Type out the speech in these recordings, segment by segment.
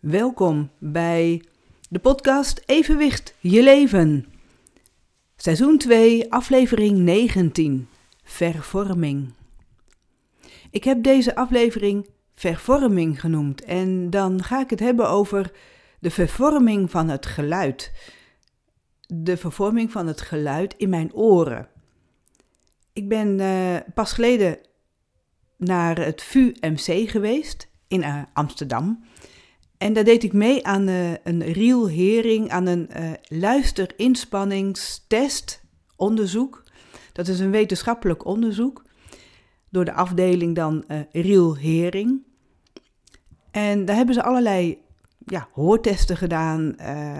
Welkom bij de podcast Evenwicht je leven. Seizoen 2, aflevering 19. Vervorming. Ik heb deze aflevering vervorming genoemd en dan ga ik het hebben over de vervorming van het geluid. De vervorming van het geluid in mijn oren. Ik ben uh, pas geleden naar het VUMC geweest in uh, Amsterdam. En daar deed ik mee aan uh, een real hering, aan een uh, luisterinspanningstest onderzoek. Dat is een wetenschappelijk onderzoek door de afdeling dan uh, real hering. En daar hebben ze allerlei ja, hoortesten gedaan,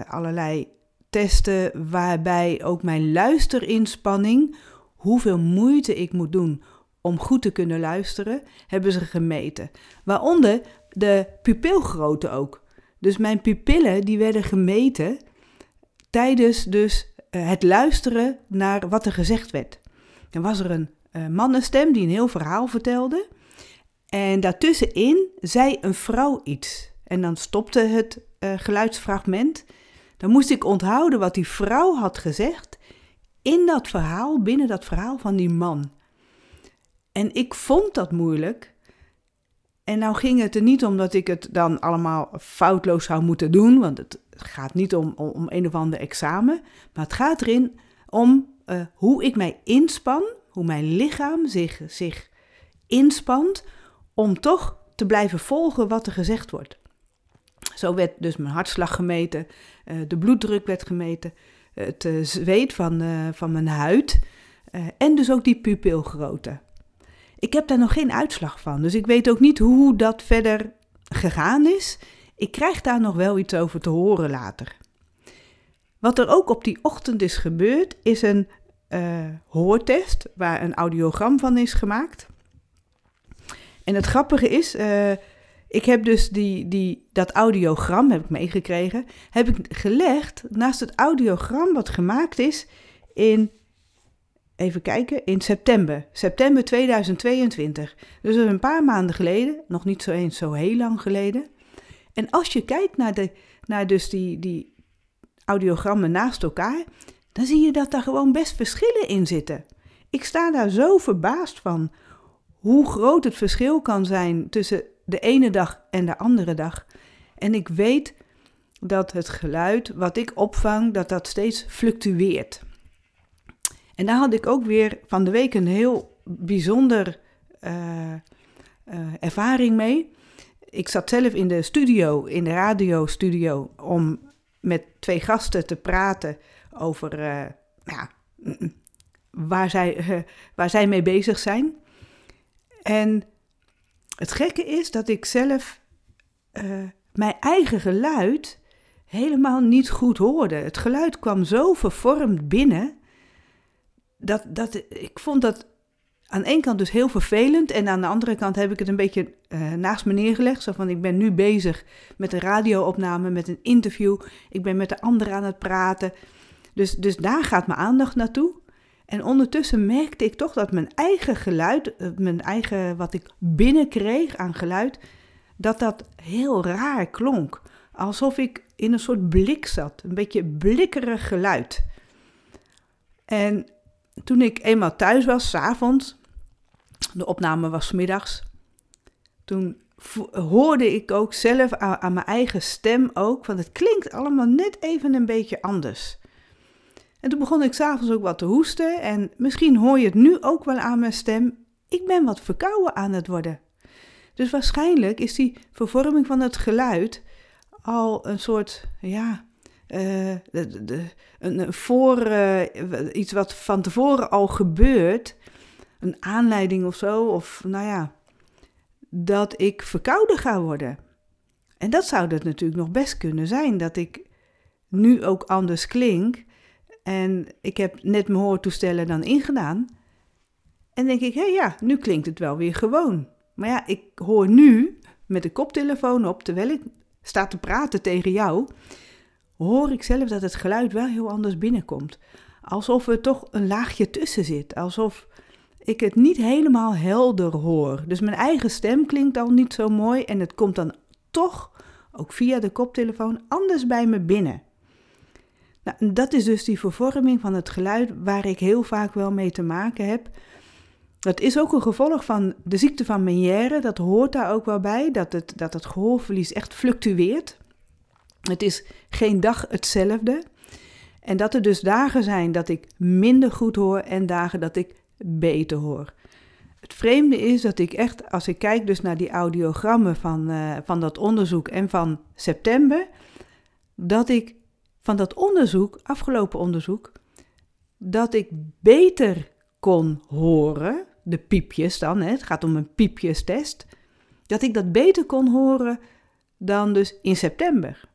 allerlei testen waarbij ook mijn luisterinspanning, hoeveel moeite ik moet doen om goed te kunnen luisteren, hebben ze gemeten. Waaronder de pupilgrootte ook. Dus mijn pupillen die werden gemeten tijdens dus uh, het luisteren naar wat er gezegd werd. Dan was er een uh, mannenstem die een heel verhaal vertelde. En daartussenin zei een vrouw iets. En dan stopte het uh, geluidsfragment. Dan moest ik onthouden wat die vrouw had gezegd in dat verhaal, binnen dat verhaal van die man. En ik vond dat moeilijk. En nou ging het er niet om dat ik het dan allemaal foutloos zou moeten doen, want het gaat niet om, om, een of ander examen, maar het gaat erin om uh, hoe ik mij inspan, hoe mijn lichaam zich, zich inspant om toch te blijven volgen wat er gezegd wordt. Zo werd dus mijn hartslag gemeten, uh, de bloeddruk werd gemeten, het uh, zweet van, van mijn huid en dus ook die pupilgrootte. Ik heb daar nog geen uitslag van, dus ik weet ook niet hoe dat verder gegaan is. Ik krijg daar nog wel iets over te horen later. Wat er ook op die ochtend is gebeurd, is een uh, hoortest waar een audiogram van is gemaakt. En het grappige is, uh, ik heb dus die, die, dat audiogram, heb ik meegekregen, heb ik gelegd naast het audiogram wat gemaakt is in even kijken, in september. September 2022. Dus een paar maanden geleden, nog niet zo eens zo heel lang geleden. En als je kijkt naar, de, naar dus die, die audiogrammen naast elkaar, dan zie je dat daar gewoon best verschillen in zitten. Ik sta daar zo verbaasd van hoe groot het verschil kan zijn tussen de ene dag en de andere dag. En ik weet dat het geluid wat ik opvang, dat dat steeds fluctueert. En daar had ik ook weer van de week een heel bijzonder uh, uh, ervaring mee. Ik zat zelf in de studio, in de radiostudio, om met twee gasten te praten over ja, waar, zij, waar zij mee bezig zijn. En het gekke is dat ik zelf mijn eigen geluid helemaal niet goed hoorde. Het geluid kwam zo vervormd binnen dat, dat, ik vond dat aan de ene kant dus heel vervelend. En aan de andere kant heb ik het een beetje uh, naast me neergelegd. Zo van, ik ben nu bezig met een radioopname, met een interview. Ik ben met de ander aan het praten. Dus, dus daar gaat mijn aandacht naartoe. En ondertussen merkte ik toch dat mijn eigen geluid, eh, mijn eigen wat ik binnenkreeg aan geluid, dat dat heel raar klonk. Alsof ik in een soort blik zat, een beetje blikkerig geluid. En toen ik eenmaal thuis was, s'avonds, de opname was middags, toen hoorde ik ook zelf aan, mijn eigen stem ook, van het klinkt allemaal net even een beetje anders. En toen begon ik s'avonds ook wat te hoesten en misschien hoor je het nu ook wel aan mijn stem, ik ben wat verkouden aan het worden. Dus waarschijnlijk is die vervorming van het geluid al een soort, ja, uh, de, een, voor, uh, iets wat van tevoren al gebeurt, een aanleiding of zo, of nou ja, dat ik verkouden ga worden. En dat zou het natuurlijk nog best kunnen zijn, dat ik nu ook anders klink. En ik heb net mijn hoortoestellen dan ingedaan. En denk ik, hé ja, nu klinkt het wel weer gewoon. Maar ja, ik hoor nu met de koptelefoon op, terwijl ik sta te praten tegen jou, hoor ik zelf dat het geluid wel heel anders binnenkomt. Alsof er toch een laagje tussen zit. Alsof ik het niet helemaal helder hoor. Dus mijn eigen stem klinkt al niet zo mooi en het komt dan toch ook via de koptelefoon, anders bij me binnen. Nou, dat is dus die vervorming van het geluid waar ik heel vaak wel mee te maken heb. Dat is ook een gevolg van de ziekte van Meniere. Dat hoort daar ook wel bij, dat het, dat het gehoorverlies echt fluctueert. Het is geen dag hetzelfde. En dat er dus dagen zijn dat ik minder goed hoor en dagen dat ik beter hoor. Het vreemde is dat ik echt, als ik kijk dus naar die audiogrammen van, uh, van dat onderzoek en van september, dat ik van dat onderzoek, afgelopen onderzoek, dat ik beter kon horen, de piepjes dan, hè, het gaat om een piepjestest, dat ik dat beter kon horen dan dus in september.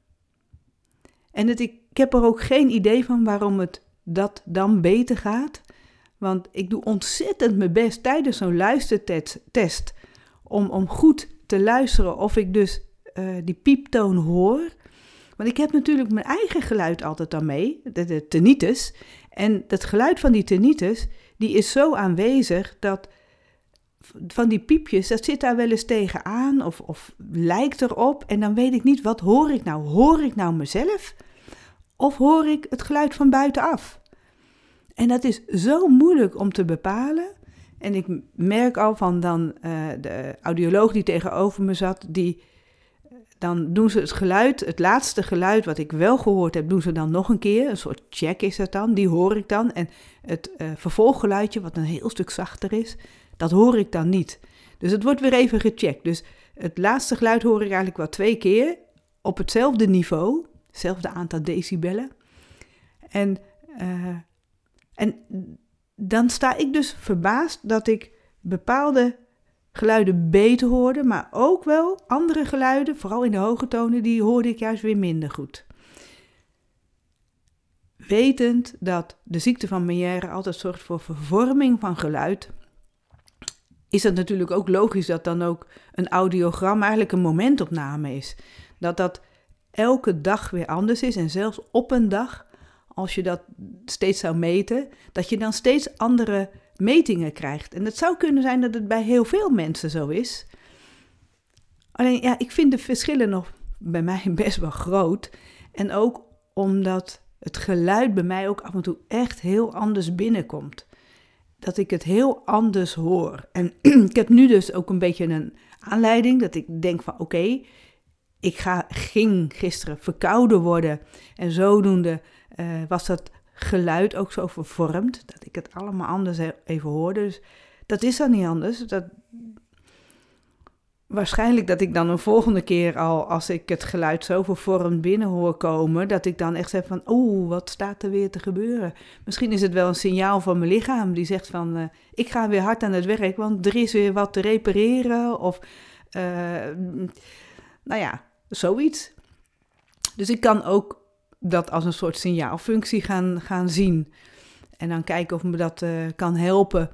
En het, ik, heb er ook geen idee van waarom het dat dan beter gaat. Want ik doe ontzettend mijn best tijdens zo'n luistertest om, om goed te luisteren of ik dus uh, die pieptoon hoor. Want ik heb natuurlijk mijn eigen geluid altijd dan mee, de, de tinnitus. En dat geluid van die tinnitus, die is zo aanwezig dat van die piepjes, dat zit daar wel eens tegenaan of, of lijkt erop. En dan weet ik niet, wat hoor ik nou? Hoor ik nou mezelf? Of hoor ik het geluid van buitenaf? En dat is zo moeilijk om te bepalen. En ik merk al van dan uh, de audioloog die tegenover me zat, die, dan doen ze het geluid, het laatste geluid wat ik wel gehoord heb, doen ze dan nog een keer. Een soort check is het dan, die hoor ik dan. En het uh, vervolggeluidje, wat een heel stuk zachter is, dat hoor ik dan niet. Dus het wordt weer even gecheckt. Dus het laatste geluid hoor ik eigenlijk wel twee keer op hetzelfde niveau, hetzelfde aantal decibellen. En, uh, en dan sta ik dus verbaasd dat ik bepaalde geluiden beter hoorde, maar ook wel andere geluiden, vooral in de hoge tonen, die hoorde ik juist weer minder goed. Wetend dat de ziekte van Meière altijd zorgt voor vervorming van geluid, is het natuurlijk ook logisch dat dan ook een audiogram eigenlijk een momentopname is. Dat dat elke dag weer anders is en zelfs op een dag, als je dat steeds zou meten, dat je dan steeds andere metingen krijgt. En het zou kunnen zijn dat het bij heel veel mensen zo is. Alleen ja, ik vind de verschillen nog bij mij best wel groot. En ook omdat het geluid bij mij ook af en toe echt heel anders binnenkomt. Dat ik het heel anders hoor. En ik heb nu dus ook een beetje een aanleiding dat ik denk van oké, ik ga, ging gisteren verkouden worden. En zodoende uh, was dat geluid ook zo vervormd, dat ik het allemaal anders even hoorde. Dus dat is dan niet anders. Dat, waarschijnlijk dat ik dan een volgende keer al, als ik het geluid zo vervormd binnen hoor komen, dat ik dan echt zeg van, oeh, wat staat er weer te gebeuren? Misschien is het wel een signaal van mijn lichaam die zegt van, uh, ik ga weer hard aan het werk, want er is weer wat te repareren of, uh, nou ja, zoiets. Dus ik kan ook dat als een soort signaalfunctie gaan, gaan zien. En dan kijken of me dat uh, kan helpen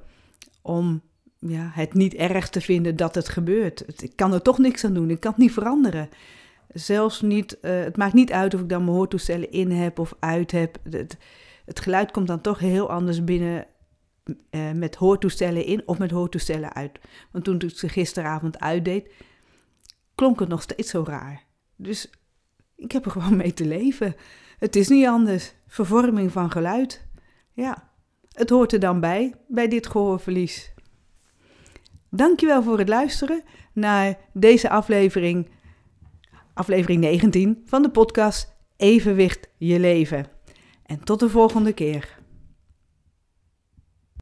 om ja, het niet erg te vinden dat het gebeurt. ik kan er toch niks aan doen, ik kan het niet veranderen. Zelfs niet, uh, het maakt niet uit of ik dan mijn hoortoestellen in heb of uit heb. Het, het geluid komt dan toch heel anders binnen uh, met hoortoestellen in of met hoortoestellen uit. Want toen ik ze gisteravond uitdeed, klonk het nog steeds zo raar. Dus ik heb er gewoon mee te leven. Het is niet anders. Vervorming van geluid. Ja, het hoort er dan bij, bij dit gehoorverlies. Dankjewel voor het luisteren naar deze aflevering, aflevering 19 van de podcast Evenwicht je leven. En tot de volgende keer.